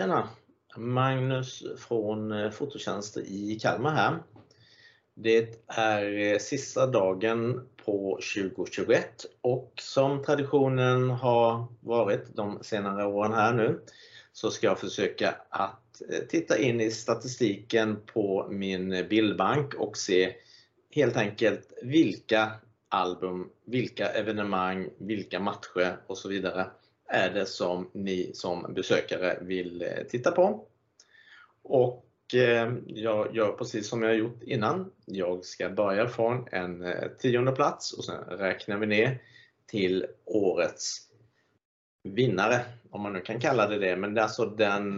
Tjena! Magnus från eh, Fototjänster i Kalmar här. Det är eh, sista dagen på 2021 och som traditionen har varit de senare åren här nu så ska jag försöka att eh, titta in i statistiken på min bildbank och se helt enkelt vilka album, vilka evenemang, vilka matcher och så vidare är det som ni som besökare vill eh, titta på. Och eh, jag gör precis som jag gjort innan. Jag ska börja från en eh, tionde plats och sen räknar vi ner till årets vinnare, om man nu kan kalla det det. Men det är alltså den,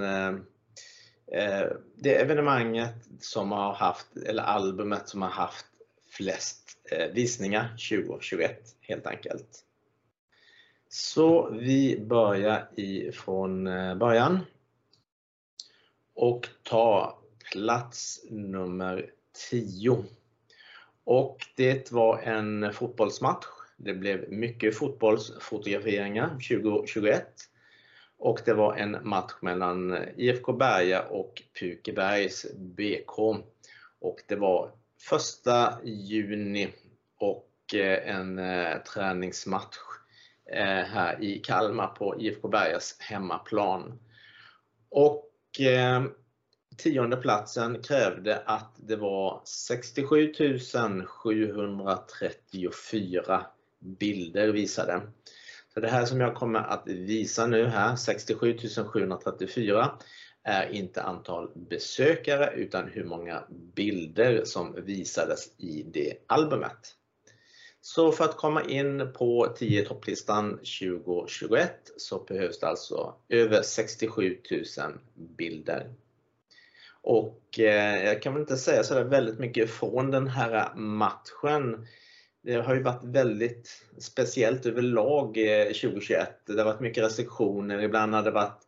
det evenemanget som har haft, eller albumet som har haft flest visningar 2021 helt enkelt. Så vi börjar ifrån eh, början och tar plats nummer 10. Och det var en fotbollsmatch. Det blev mycket fotbollsfotograferingar 2021 och det var en match mellan IFK Berga och Pukebergs BK. Och det var första juni och eh, en eh, träningsmatch Eh, här i Kalmar på IFK Bergas hemmaplan. Och eh, tionde platsen krävde att det var 67 734 bilder visade. Så det här som jag kommer att visa nu här, 67 734, är inte antal besökare utan hur många bilder som visades i det albumet. Så för att komma in på 10 topplistan 2021 så behövs det alltså över 67 000 bilder. Och eh, jag kan väl inte säga så väldigt mycket från den här matchen. Det har ju varit väldigt speciellt överlag eh, 2021. Det har varit mycket restriktioner, ibland har det varit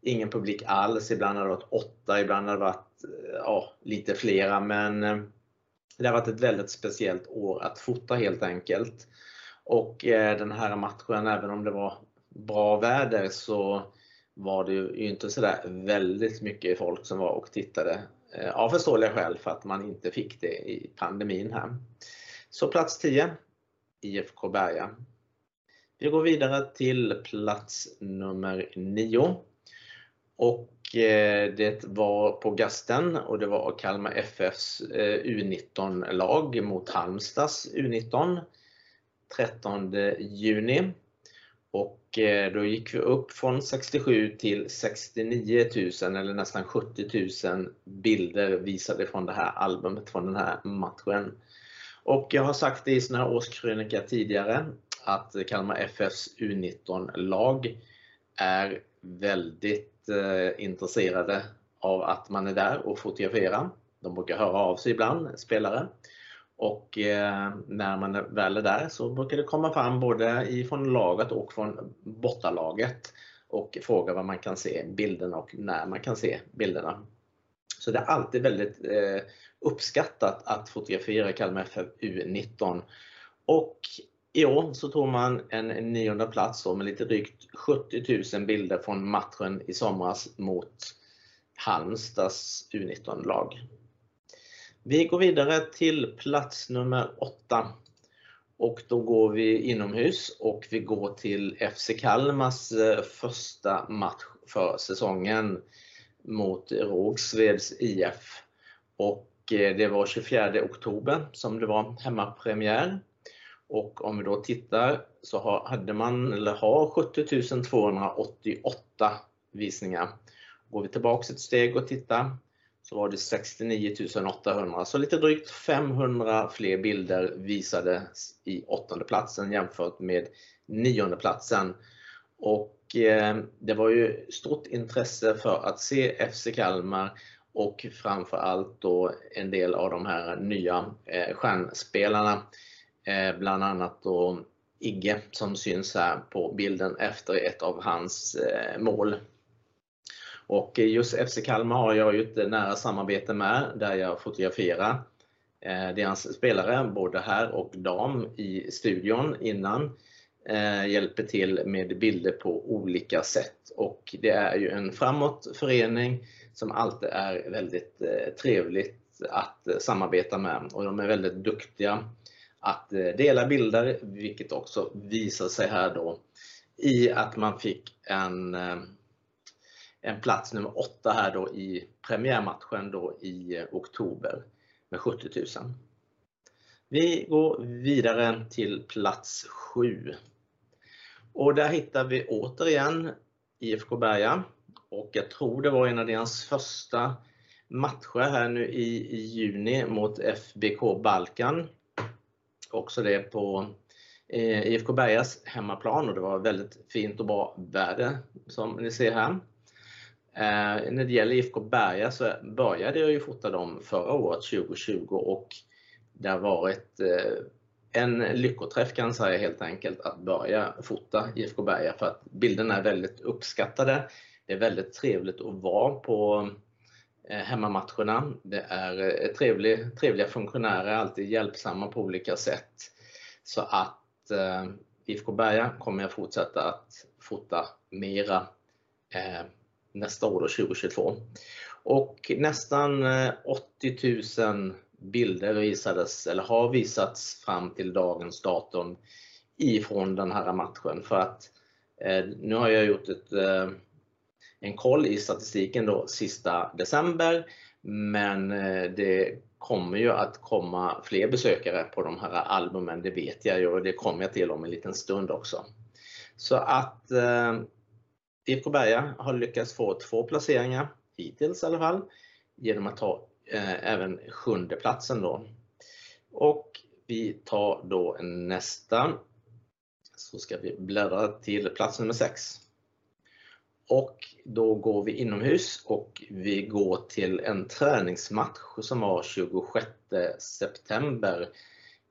ingen publik alls, ibland har det varit åtta, ibland har det varit eh, ja, lite flera. Men eh, det har varit ett väldigt speciellt år att fota helt enkelt. Och eh, den här matchen, även om det var bra väder så var det ju inte sådär väldigt mycket folk som var och tittade eh, av förståeliga skäl för att man inte fick det i pandemin här. Så plats 10, IFK Berga. Vi går vidare till plats nummer 9. Och Eh, det var på Gasten och det var Kalmar FFs eh, U19-lag mot Halmstads U19 13 juni. Och eh, då gick vi upp från 67 till 69 000 eller nästan 70 000 bilder visade från det här albumet, från den här matchen. Och jag har sagt det i såna här årskrönika tidigare att Kalmar FFs U19-lag är väldigt Eh, intresserade av att man är där och fotograferar. De brukar höra av sig ibland, spelare. Och eh, när man väl är där så brukar det komma fram både ifrån laget och från bortalaget och fråga vad man kan se bilderna och när man kan se bilderna. Så det är alltid väldigt eh, uppskattat att fotografera Kalmar FF U19. Och i år så tog man en nionde plats med lite drygt 70 000 bilder från matchen i somras mot Halmstads U19-lag. Vi går vidare till plats nummer 8 och då går vi inomhus och vi går till FC Kalmars eh, första match för säsongen mot Rågsveds IF. Och eh, det var 24 oktober som det var hemmapremiär. Och om vi då tittar så har, hade man, eller har 70 288 visningar. Går vi tillbaks ett steg och tittar så var det 69 800, så lite drygt 500 fler bilder visades i åttonde platsen jämfört med nionde platsen. Och eh, det var ju stort intresse för att se FC Kalmar och framförallt då en del av de här nya eh, stjärnspelarna Eh, bland annat då Igge som syns här på bilden efter ett av hans eh, mål. Och just FC Kalmar har jag ju ett nära samarbete med där jag fotograferar. Eh, Deras spelare både här och dam i studion innan hjälper till med bilder på olika sätt. Och det är ju en framåt förening som alltid är väldigt trevligt att samarbeta med. Och de är väldigt duktiga att eh, dela bilder, vilket också visar sig här då i att man fick en, eh, en plats nummer 8 här då i premiärmatchen då i eh, oktober med 70 000. Vi går vidare till plats 7. Och där hittar vi återigen IFK Berga och jag tror det var en av deras första matcher här nu i, i juni mot FBK Balkan. Också det på eh, IFK Bergas hemmaplan och det var väldigt fint och bra väder som ni ser här. Eh, när det gäller IFK Berga så började jag ju fota dem förra året 2020 och det har varit eh, en lyckoträff kan jag säga helt enkelt att börja fota IFK Berga för att bilderna är väldigt uppskattade. Det är väldigt trevligt att vara på Eh, hemmamatcherna. Det är eh, trevlig, trevliga funktionärer, alltid hjälpsamma på olika sätt. Så att eh, IFK Berga kommer jag fortsätta att fota mera eh, nästa år, då, 2022. Och nästan eh, 80 000 bilder visades, eller har visats fram till dagens datum ifrån den här matchen. För att eh, nu har jag gjort ett en koll i statistiken då sista december. Men eh, det kommer ju att komma fler besökare på de här albumen, det vet jag ju och det kommer jag till om en liten stund också. Så att eh, IFK Berga har lyckats få två placeringar, hittills i alla fall, genom att ta eh, även sjunde platsen då. Och vi tar då nästa, så ska vi bläddra till plats nummer 6. Och då går vi inomhus och vi går till en träningsmatch som var 26 september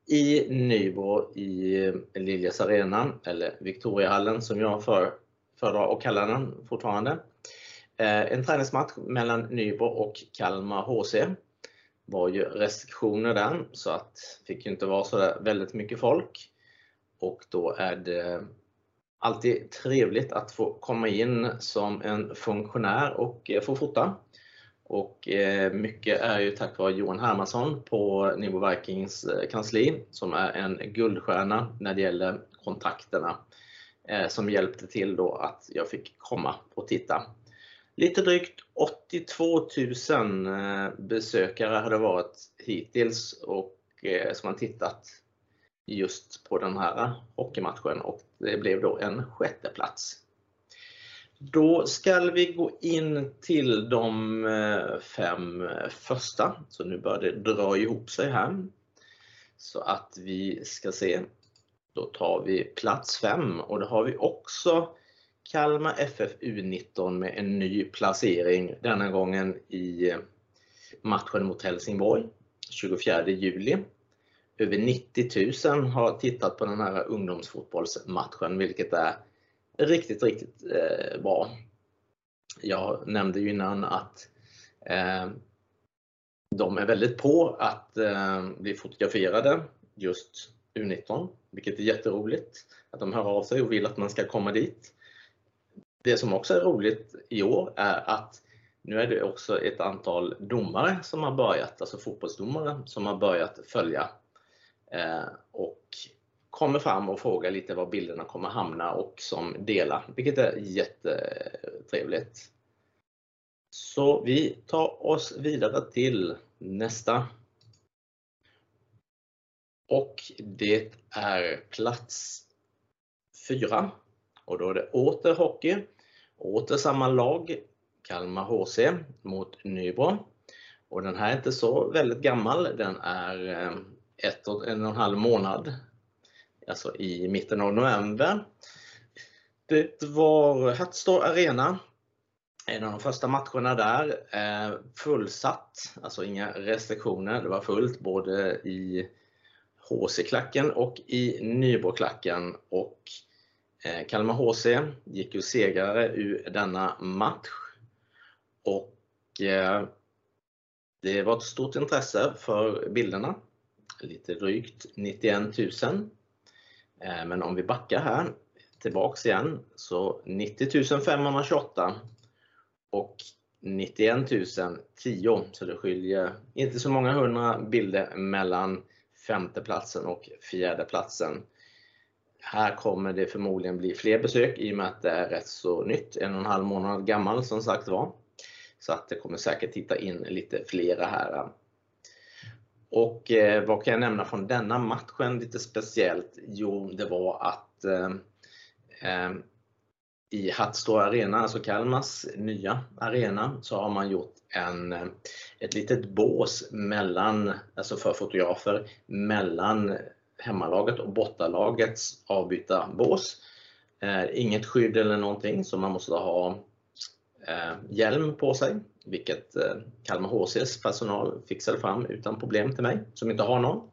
i Nybro i Liljas Arena, eller Victoriahallen som jag föredrar att kalla den fortfarande. Eh, en träningsmatch mellan Nybro och Kalmar HC. var ju restriktioner där så att det fick inte vara så väldigt mycket folk. Och då är det alltid trevligt att få komma in som en funktionär och eh, få fota. Och eh, mycket är ju tack vare Johan Hermansson på Nimo Vikings eh, kansli som är en guldstjärna när det gäller kontakterna som hjälpte till då att jag fick komma och titta. Lite drygt 82 000 besökare har det varit hittills och som har tittat just på den här hockeymatchen och det blev då en sjätte plats. Då ska vi gå in till de eh, fem eh, första, så nu börjar det dra ihop sig här. Så att vi ska se, då tar vi plats 5 och då har vi också Kalmar FF U19 med en ny placering, denna gången i eh, matchen mot Helsingborg 24 juli över 90 000 har tittat på den här ungdomsfotbollsmatchen, vilket är riktigt, riktigt eh, bra. Jag nämnde ju innan att eh, de är väldigt på att eh, bli fotograferade just U19, vilket är jätteroligt. Att de hör av sig och vill att man ska komma dit. Det som också är roligt i år är att nu är det också ett antal domare som har börjat, alltså fotbollsdomare, som har börjat följa Eh, och kommer fram och frågar lite var bilderna kommer hamna och som delar, vilket är jättetrevligt. Så vi tar oss vidare till nästa. Och det är plats 4. Och då är det åter hockey. Åter samma lag, Kalmar HC mot Nybro. Och den här är inte så väldigt gammal, den är eh, ett och en och en halv månad, alltså i mitten av november. Det var Hatstad Arena, en av de första matcherna där, eh, fullsatt, alltså inga restriktioner. Det var fullt både i HC-klacken och i Nybroklacken och eh, Kalmar HC gick ju segrare ur denna match. Och eh, det var ett stort intresse för bilderna lite drygt 91 000. Eh, men om vi backar här tillbaks igen så 90 528 och 91 010 så det skiljer inte så många hundra bilder mellan femte platsen och fjärde platsen. Här kommer det förmodligen bli fler besök i och med att det är rätt så nytt, en och en halv månad gammal som sagt var. Så att det kommer säkert titta in lite flera här. Och eh, vad kan jag nämna från denna matchen lite speciellt? Jo, det var att eh, eh i Hatstå Arena, alltså Kalmars nya arena, så har man gjort en, eh, ett litet bås mellan, alltså för fotografer, mellan hemmalaget och bortalagets avbytarbås. Eh, inget skydd eller någonting så man måste ha eh, hjälm på sig, vilket eh, Kalmar HCs personal fixade fram utan problem till mig som inte har någon.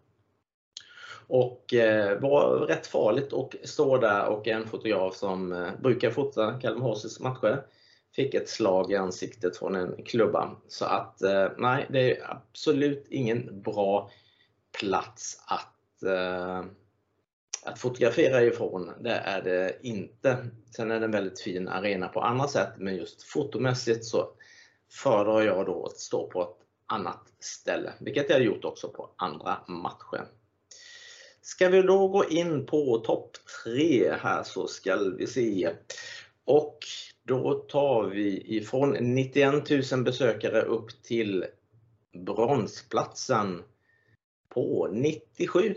Och eh, var rätt farligt att stå där och en fotograf som eh, brukar fota Kalmar HCs matcher fick ett slag i ansiktet från en klubba. Så att eh, nej, det är absolut ingen bra plats att, eh, att fotografera ifrån. Det är det inte. Sen är det en väldigt fin arena på andra sätt, men just fotomässigt så föredrar jag då att stå på ett annat ställe, vilket jag gjort också på andra matcher. Ska vi då gå in på topp 3 här så ska vi se. Och då tar vi ifrån 91 000 besökare upp till bronsplatsen på 97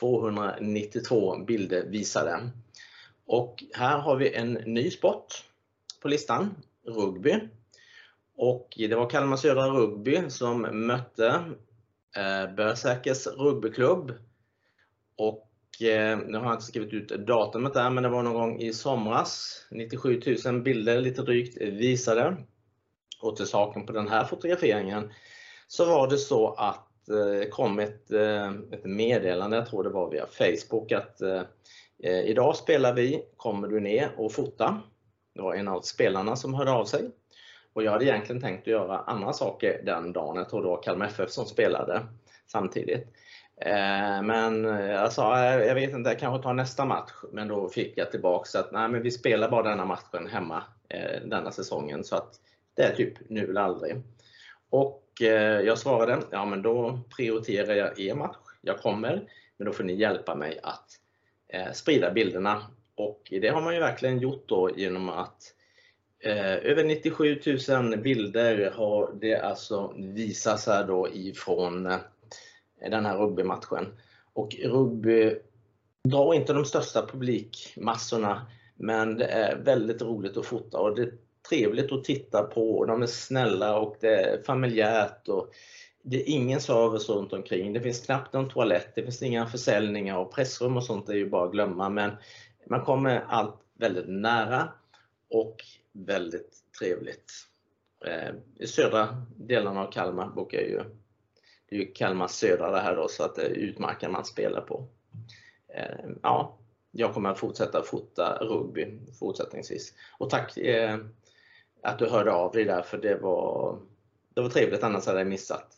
292 bilder visade. Och här har vi en ny sport på listan, rugby. Och det var Kalmar Södra Rugby som mötte eh, Bösäkers rugbyklubb. Och eh, nu har jag inte skrivit ut datumet där, men det var någon gång i somras. 97 000 bilder lite drygt visade. Och till saken på den här fotograferingen så var det så att det kom ett, ett meddelande, jag tror det var via Facebook, att eh, idag spelar vi, kommer du ner och fota? Det var en av spelarna som hörde av sig. Och jag hade egentligen tänkt att göra andra saker den dagen, jag tror det var Kalmar FF som spelade samtidigt. Eh, men jag sa, eh, jag vet inte, jag kanske tar nästa match. Men då fick jag tillbaka att nej, men vi spelar bara denna matchen hemma eh, denna säsongen. Så att det är typ nu eller aldrig. Och jag svarade, ja men då prioriterar jag er match. Jag kommer, men då får ni hjälpa mig att sprida bilderna. Och det har man ju verkligen gjort då genom att Eh, över 97 000 bilder har det alltså visats här då ifrån eh, den här rugbymatchen. Och rugby drar inte de största publikmassorna men det är väldigt roligt att fota och det är trevligt att titta på. De är snälla och det är familjärt. Och det är ingen service runt omkring. Det finns knappt någon toalett, det finns inga försäljningar och pressrum och sånt är ju bara att glömma. Men man kommer allt väldigt nära och väldigt trevligt. Eh, I södra delarna av Kalmar bokar jag ju det är ju Kalmar södra det här då, så att det är utmarken man spelar på. Eh, ja, jag kommer att fortsätta fota rugby fortsättningsvis. Och tack eh, att du hörde av dig där, för det var, det var trevligt, annars hade jag missat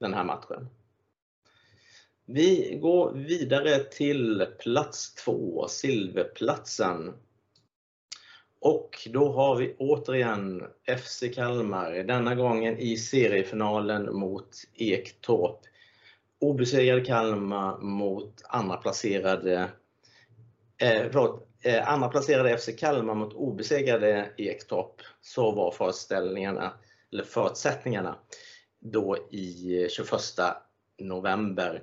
den här matchen. Vi går vidare till plats två, silverplatsen. Och då har vi återigen FC Kalmar, denna gången i seriefinalen mot Ektorp. Obesegrade Kalmar mot andra placerade, eh, förlåt, eh, andra placerade FC Kalmar mot obesegrade Ektorp. Så var föreställningarna, eller förutsättningarna då i 21 november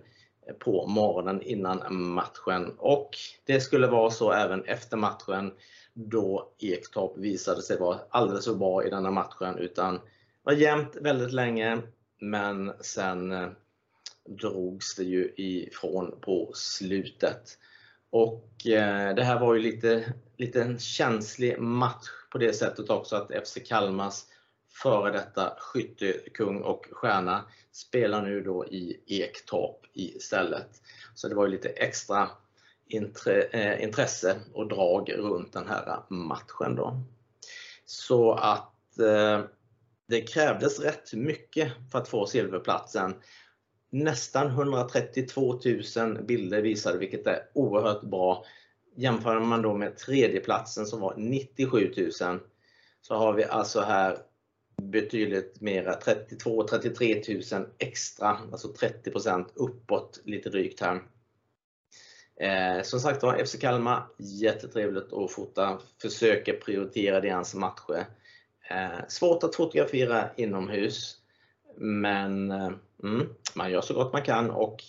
på morgonen innan matchen. Och det skulle vara så även efter matchen då Ektorp visade sig vara alldeles för bra i denna matchen utan var jämnt väldigt länge men sen eh, drogs det ju ifrån på slutet. Och eh, det här var ju lite, lite en känslig match på det sättet också att FC Kalmars före detta skyttekung och stjärna spelar nu då i Ektorp istället. Så det var ju lite extra Eh, intresse och drag runt den här matchen. Då. Så att eh, det krävdes rätt mycket för att få silverplatsen. nästan 132 000 bilder visade, vilket är oerhört bra. Jämför man då med tredjeplatsen som var 97 000 så har vi alltså här betydligt mera, 32 33 000 extra, alltså 30% uppåt lite drygt här. Eh, som sagt var, FC Kalmar, jättetrevligt att fota. Försöker prioritera deras matcher. Eh, svårt att fotografera inomhus, men eh, mm, man gör så gott man kan och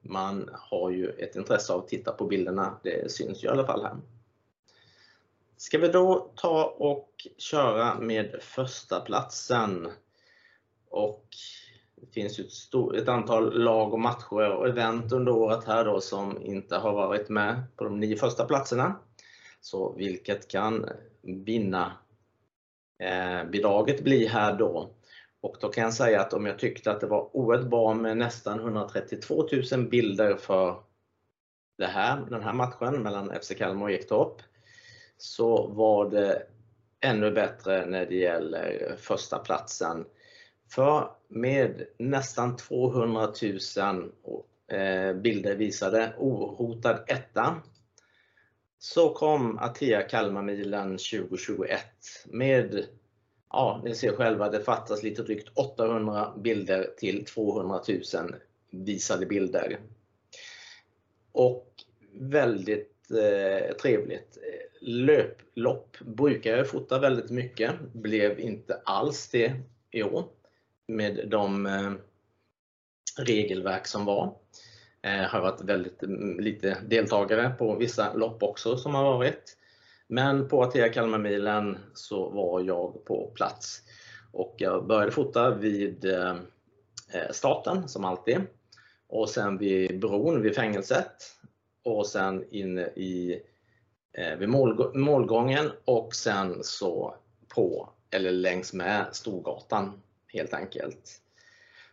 man har ju ett intresse av att titta på bilderna. Det syns ju i alla fall här. Ska vi då ta och köra med första platsen och det finns ju ett, stort, ett, antal lag och matcher och event under året här då som inte har varit med på de nio första platserna. Så vilket kan vinna eh, bidraget bli här då. Och då kan jag säga att om jag tyckte att det var oerhört bra med nästan 132 000 bilder för det här, den här matchen mellan FC Kalmar och Ektorp så var det ännu bättre när det gäller första platsen. För med nästan 200 000 eh, bilder visade ohotad etta så kom Atea Kalmarmilen 2021 med, ja ni ser själva, det fattas lite drygt 800 bilder till 200 000 visade bilder. Och väldigt eh, trevligt. Löplopp brukar jag fota väldigt mycket, blev inte alls det i år med de eh, regelverk som var. Det har varit väldigt mm, lite deltagare på vissa lopp också som har varit. Men på Atea Kalmarmilen så var jag på plats och jag började fota vid eh, starten som alltid och sen vid bron vid fängelset och sen inne i vid målgången och sen så på eller längs med Storgatan helt enkelt.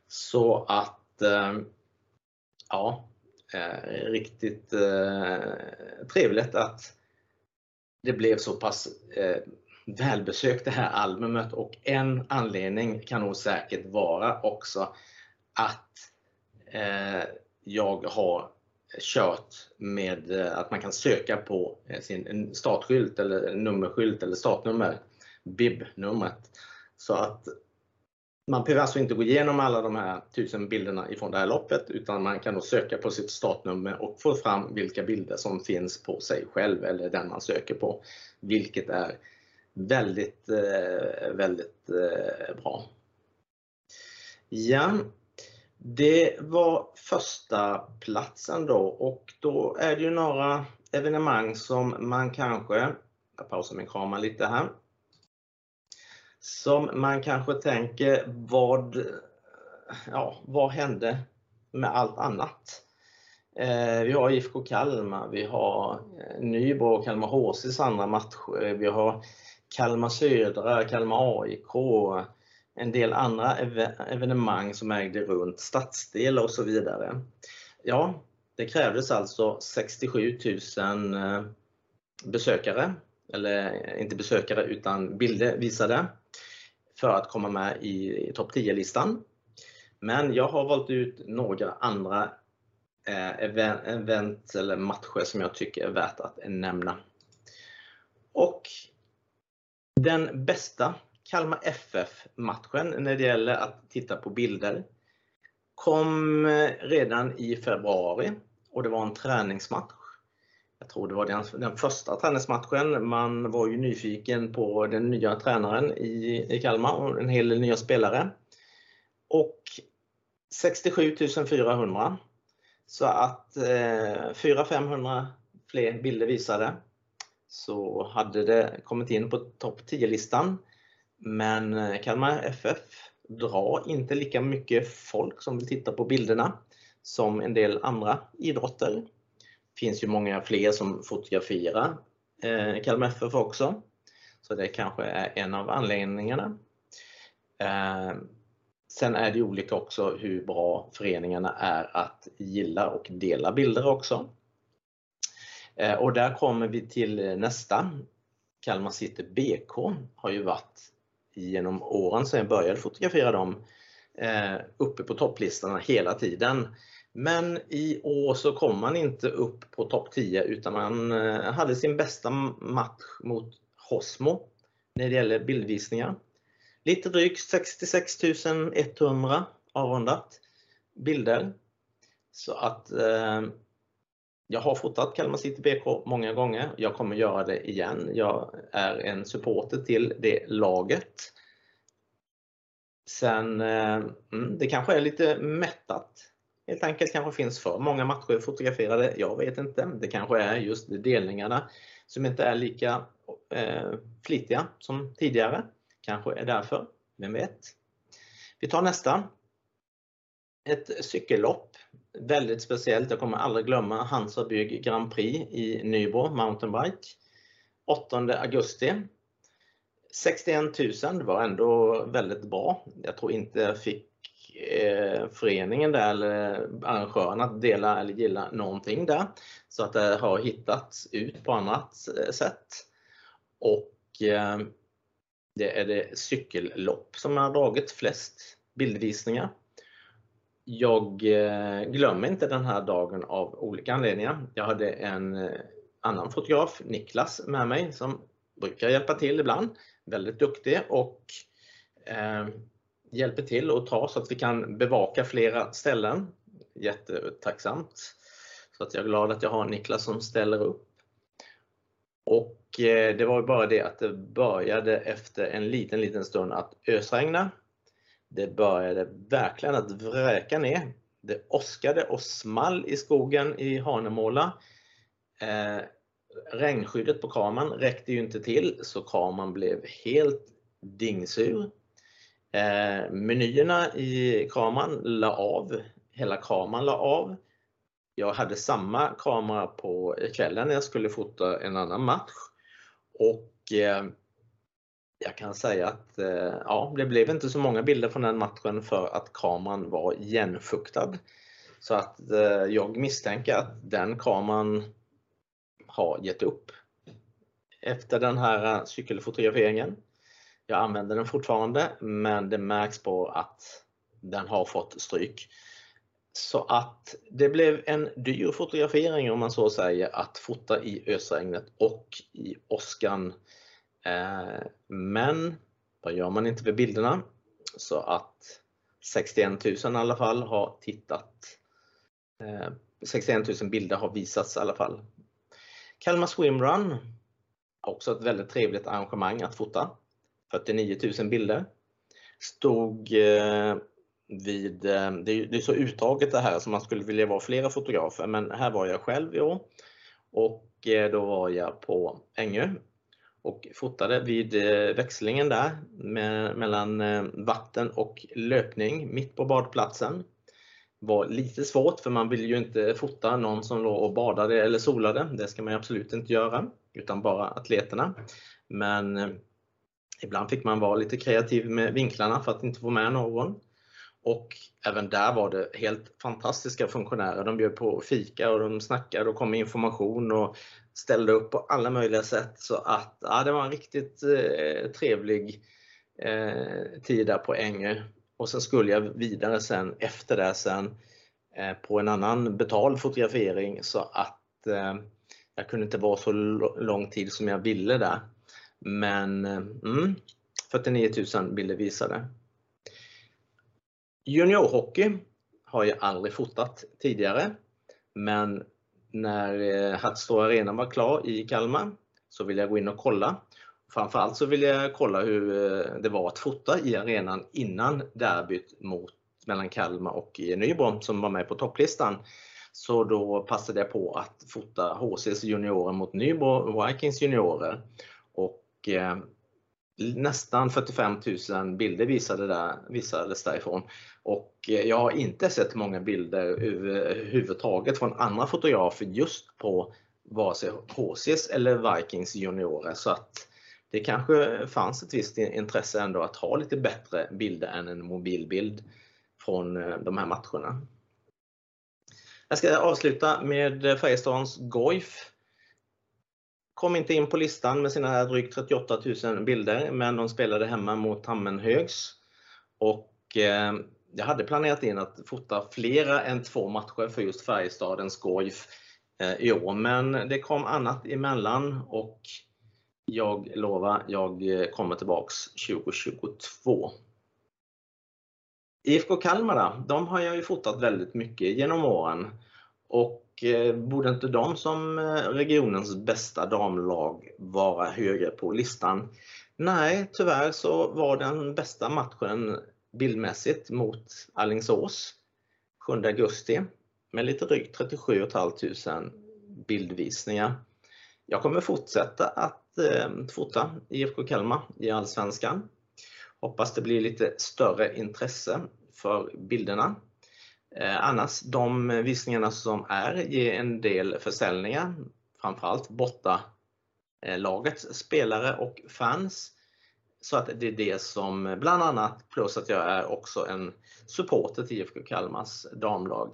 Så att eh, ja, eh, riktigt eh, trevligt att det blev så pass eh, välbesökt det här albumet och en anledning kan nog säkert vara också att eh, jag har kört med att man kan söka på sin startskylt eller nummerskylt eller startnummer, BIB-numret. Så att man behöver alltså inte gå igenom alla de här tusen bilderna ifrån det här loppet utan man kan då söka på sitt startnummer och få fram vilka bilder som finns på sig själv eller den man söker på. Vilket är väldigt, eh, väldigt eh, bra. Ja, det var första platsen då och då är det ju några evenemang som man kanske, jag pausar min kamera lite här, som man kanske tänker vad, ja, vad hände med allt annat? Eh, vi har IFK Kalmar, vi har eh, Nybro och Kalmar HCs andra matcher, eh, vi har Kalmar Södra, Kalmar AIK, en del andra evenemang som ägde runt stadsdelar och så vidare. Ja, det krävdes alltså 67 000 eh, besökare, eller inte besökare utan bilder visade, för att komma med i topp 10-listan. Men jag har valt ut några andra eh, event eller matcher som jag tycker är värt att nämna. Och den bästa Kalmar FF-matchen när det gäller att titta på bilder kom eh, redan i februari och det var en träningsmatch. Jag tror det var den, den första träningsmatchen. Man var ju nyfiken på den nya tränaren i, i Kalmar och en hel del nya spelare. Och 67 400. Så att eh, 400-500 fler bilder visade så hade det kommit in på topp 10-listan. Men eh, Kalmar FF drar inte lika mycket folk som vill titta på bilderna som en del andra idrotter. Det finns ju många fler som fotograferar eh, Kalmar FF också. Så det kanske är en av anledningarna. Eh, sen är det olika också hur bra föreningarna är att gilla och dela bilder också. Eh, och där kommer vi till nästa. Kalmar City BK har ju varit genom åren sedan jag började fotografera dem eh, uppe på topplistorna hela tiden. Men i år så kom man inte upp på topp 10 utan man eh, hade sin bästa match mot Hosmo när det gäller bildvisningar. Lite drygt 66 100 avrundat bilder. Så att eh, jag har fotat Kalmar City BK många gånger. Jag kommer göra det igen. Jag är en supporter till det laget. Sen, eh, mm, det kanske är lite mättat. Helt enkelt kanske finns för många matcher fotograferade. Jag vet inte. Det kanske är just delningarna som inte är lika eh, flitiga som tidigare. Kanske är därför. Vem vet? Vi tar nästa. Ett cykellopp. Väldigt speciellt. Jag kommer aldrig glömma Hansa Bygg Grand Prix i Nybro Mountainbike. 8 augusti 61 000 Det var ändå väldigt bra. Jag tror inte jag fick föreningen där eller arrangörerna att dela eller gilla någonting där. Så att det har hittats ut på annat sätt. Och eh, det är det cykellopp som har dragit flest bildvisningar. Jag eh, glömmer inte den här dagen av olika anledningar. Jag hade en eh, annan fotograf, Niklas, med mig som brukar hjälpa till ibland väldigt duktig och hjälper till att ta så att vi kan bevaka flera ställen. Jättetacksamt. Så att jag är glad att jag har Niklas som ställer upp. Och eh, det var bara det att det började efter en liten, liten stund att ösregna. Det började verkligen att vräka ner. Det åskade och small i skogen i Hanemåla. Eh, regnskyddet på kameran räckte ju inte till så kameran blev helt dingsur. Eh, menyerna i kameran la av, hela kameran la av. Jag hade samma kamera på kvällen när jag skulle fota en annan match. Och eh, jag kan säga att eh, ja, det blev inte så många bilder från den matchen för att kameran var igenfuktad. Så att eh, jag misstänker att den kameran har gett upp efter den här eh, cykelfotograferingen. Jag använder den fortfarande men det märks på att den har fått stryk. Så att det blev en dyr fotografering om man så säger att fota i ösregnet och i åskan. Eh, men vad gör man inte för bilderna? Så att 61 000 i alla fall har tittat. Eh, 61 000 bilder har visats i alla fall Kalmar Swimrun, också ett väldigt trevligt arrangemang att fota. 49 000 bilder. Stod eh, vid, eh, det är så utdraget det här så man skulle vilja vara flera fotografer men här var jag själv i år. Och eh, då var jag på Ängö och fotade vid växlingen där mellan vatten och löpning mitt på badplatsen var lite svårt för man vill ju inte fota någon som låg och badade eller solade. Det ska man absolut inte göra, utan bara atleterna. Men ibland fick man vara lite kreativ med vinklarna för att inte få med någon. Och även där var det helt fantastiska funktionärer. De bjöd på fika och de snackade och kom med information och ställde upp på alla möjliga sätt. Så att ja, det var en riktigt eh, trevlig eh, tid där på Ängö och sen skulle jag vidare sen efter det sen eh, på en annan betald fotografering så att eh, jag kunde inte vara så lång tid som jag ville där. Men eh, mm, 49 000 bilder visade. Juniorhockey har jag aldrig fotat tidigare men när eh, Hatstor Arena var klar i Kalmar så ville jag gå in och kolla Framförallt så ville jag kolla hur eh, det var att fota i arenan innan derbyt mot, mellan Kalmar och Nybro som var med på topplistan. Så då passade jag på att fota HCs juniorer mot Nybro Vikings juniorer. Och eh, nästan 45 000 bilder visade där, visades därifrån. Och eh, jag har inte sett många bilder överhuvudtaget från andra fotografer just på vare sig HCs eller Vikings juniorer. Så att det kanske fanns ett visst intresse ändå att ha lite bättre bilder än en mobilbild från eh, de här matcherna. Jag ska avsluta med Färjestadens Goif. Kom inte in på listan med sina drygt 38 000 bilder, men de spelade hemma mot Hammenhögs. Och eh, jag hade planerat in att fota flera än två matcher för just Färjestadens Goif eh, i år, men det kom annat emellan och jag lovar, jag eh, kommer tillbaks 2022. IFK Kalmar de har jag ju fotat väldigt mycket genom åren och Eh, borde inte de som eh, regionens bästa damlag vara högre på listan? Nej, tyvärr så var den bästa matchen bildmässigt mot Alingsås 7 augusti med lite drygt 37 500 bildvisningar. Jag kommer fortsätta att eh, fota IFK Kalmar i Allsvenskan. Hoppas det blir lite större intresse för bilderna. Eh, annars, de visningarna som är ger en del försäljningar, framför allt borta eh, lagets spelare och fans. Så att det är det som bland annat, plus att jag är också en supporter till IFK Kalmars damlag,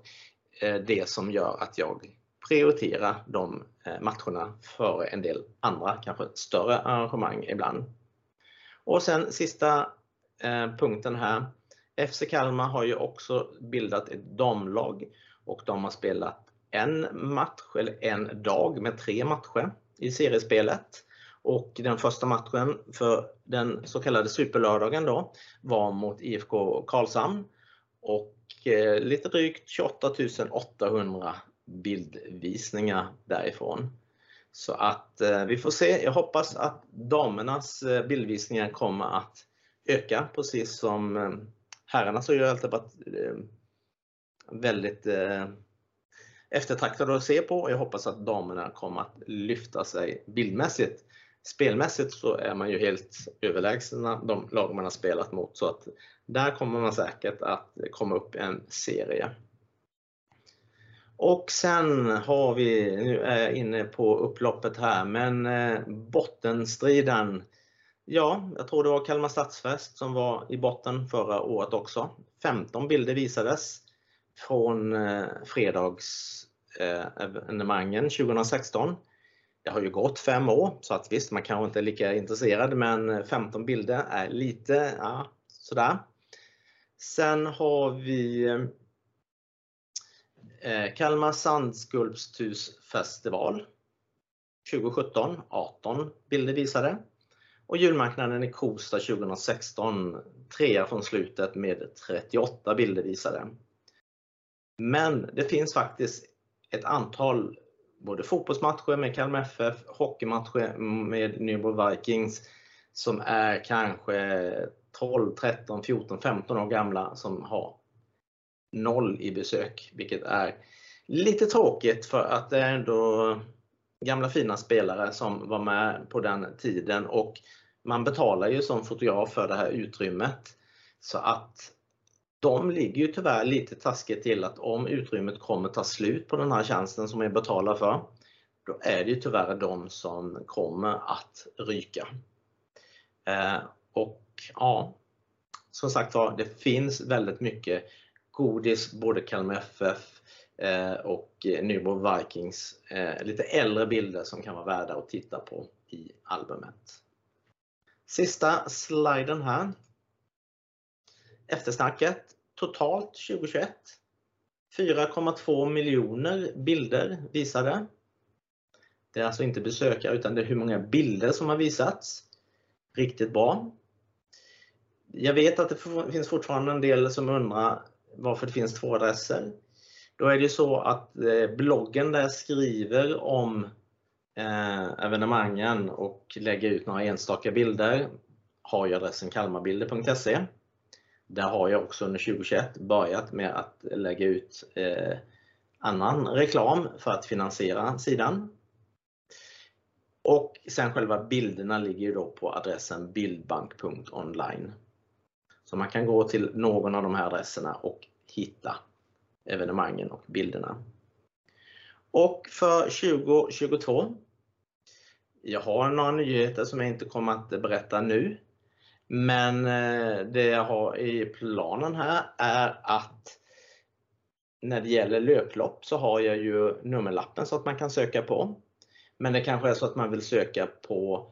eh, det som gör att jag prioriterar de matcherna före en del andra, kanske större arrangemang ibland. Och Sen sista punkten här. FC Kalmar har ju också bildat ett damlag och de har spelat en match eller en dag med tre matcher i seriespelet. Den första matchen för den så kallade superlördagen då var mot IFK Karlshamn och eh, lite drygt 28 800 bildvisningar därifrån. Så eh, Vi får se. Jag hoppas att damernas eh, bildvisningar kommer att öka precis som herrarnas har ju alltid varit eh, väldigt eh, eftertraktade att se på. Jag hoppas att damerna kommer att lyfta sig bildmässigt. Spelmässigt så är man ju helt överlägsna de lag man har spelat mot. så Där kommer man säkert att komma upp en serie. Och Sen har vi, nu är jag inne på upploppet här, men eh, bottenstriden. Ja, jag tror det var Kalmar Stadsfest som var i botten förra året också. 15 bilder visades från eh, fredagsevenemangen eh, 2016. Det har ju gått fem år, så att visst, man kanske inte är lika intresserad, men eh, 15 bilder är lite, ja, sådär. Sen har vi Kalmar Sandskulpshusfestival 2017, 18 bilder visade. Julmarknaden i Kosta 2016, trea från slutet med 38 bilder visade. Men Det finns faktiskt ett antal både fotbollsmatcher med Kalmar FF, hockeymatcher med Nybro Vikings som är kanske 12, 13, 14, 15 år gamla som har noll i besök, vilket är lite tråkigt för att det är ändå gamla fina spelare som var med på den tiden och man betalar ju som fotograf för det här utrymmet. De ligger ju tyvärr lite taskigt till att om utrymmet kommer ta slut på den här tjänsten som jag betalar för, då är det ju tyvärr de som kommer att ryka. Eh, och, Ja, som sagt var, det finns väldigt mycket godis, både Kalmar FF eh, och Nybro Vikings. Eh, lite äldre bilder som kan vara värda att titta på i albumet. Sista sliden här. Eftersnacket totalt 2021. 4.2 miljoner bilder visade. Det är alltså inte besökare, utan det är hur många bilder som har visats. Riktigt bra. Jag vet att det finns fortfarande en del som undrar varför det finns två adresser. Då är det så att eh, bloggen där skriver om Eh, evenemangen och lägga ut några enstaka bilder har jag adressen kalmarbilder.se. Där har jag också under 2021 börjat med att lägga ut eh, annan reklam för att finansiera sidan. Sen själva bilderna ligger ju då på adressen bildbank.online. Man kan gå till någon av de här adresserna och hitta evenemangen och bilderna. Och För 2022, jag har några nyheter som jag inte kommer att berätta nu, men eh, det jag har i planen här är att när det gäller löplopp så har jag ju nummerlappen så att man kan söka på. Men Det kanske är så att man vill söka på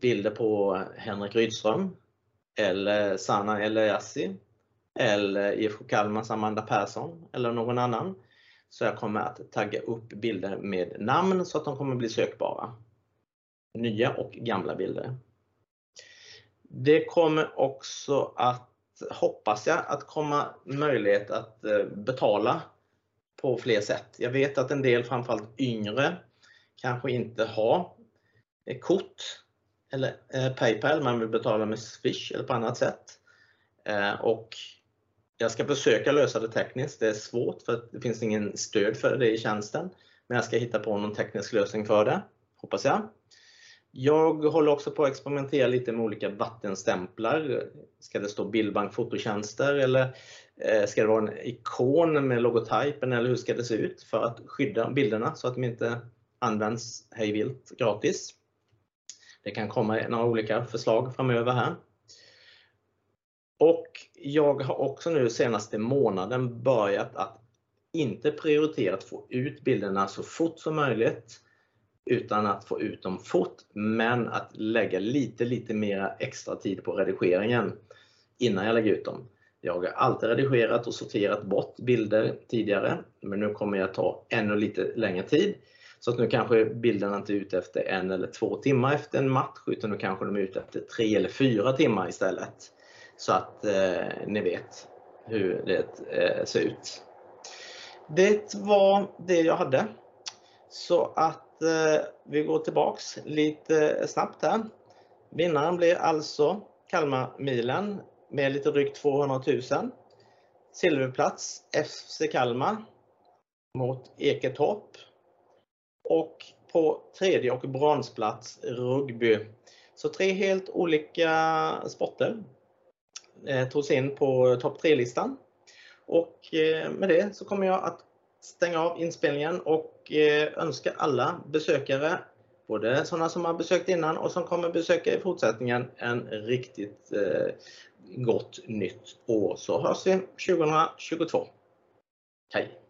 bilder på Henrik Rydström eller Sanna Eliassi, eller IFK Kalmars Amanda Persson eller någon annan. Så jag kommer att tagga upp bilder med namn så att de kommer bli sökbara. Nya och gamla bilder. Det kommer också att, hoppas jag, att komma möjlighet att eh, betala på fler sätt. Jag vet att en del, framförallt yngre, kanske inte har eh, kort eller eh, Paypal, man vill betala med Swish eller på annat sätt. Och jag ska försöka lösa det tekniskt. Det är svårt för det finns ingen stöd för det i tjänsten. Men jag ska hitta på någon teknisk lösning för det, hoppas jag. Jag håller också på att experimentera lite med olika vattenstämplar. Ska det stå bildbank fototjänster eller eh, ska det vara en ikon med logotypen eller hur ska det se ut för att skydda bilderna så att de inte används hejvilt gratis. Det kan komma några olika förslag framöver här. Och jag har också nu senaste månaden börjat att inte prioritera att få ut bilderna så fort som möjligt utan att få ut dem fort, men att lägga lite, lite mer extra tid på redigeringen innan jag lägger ut dem. Jag har alltid redigerat och sorterat bort bilder tidigare, men nu kommer jag ta ännu lite längre tid. Så att nu kanske bilderna inte är ute efter en eller två timmar efter en match, utan nu kanske de är ute efter tre eller fyra timmar istället. Så att eh, ni vet hur det eh, ser ut. Det var det jag hade. Så att eh, vi går tillbaks lite snabbt här. Vinnaren blir alltså Kalmarmilen med lite drygt 200 000. Silverplats FC Kalmar mot Eketorp. Och på tredje och bronsplats rugby. Så tre helt olika sporter Eh, togs in på topp 3-listan. Och eh, med det så kommer jag att stänga av inspelningen och eh, önska alla besökare, både sådana som har besökt innan och som kommer besöka i fortsättningen, en riktigt gott nytt år. Så hörs vi 2022. Hej!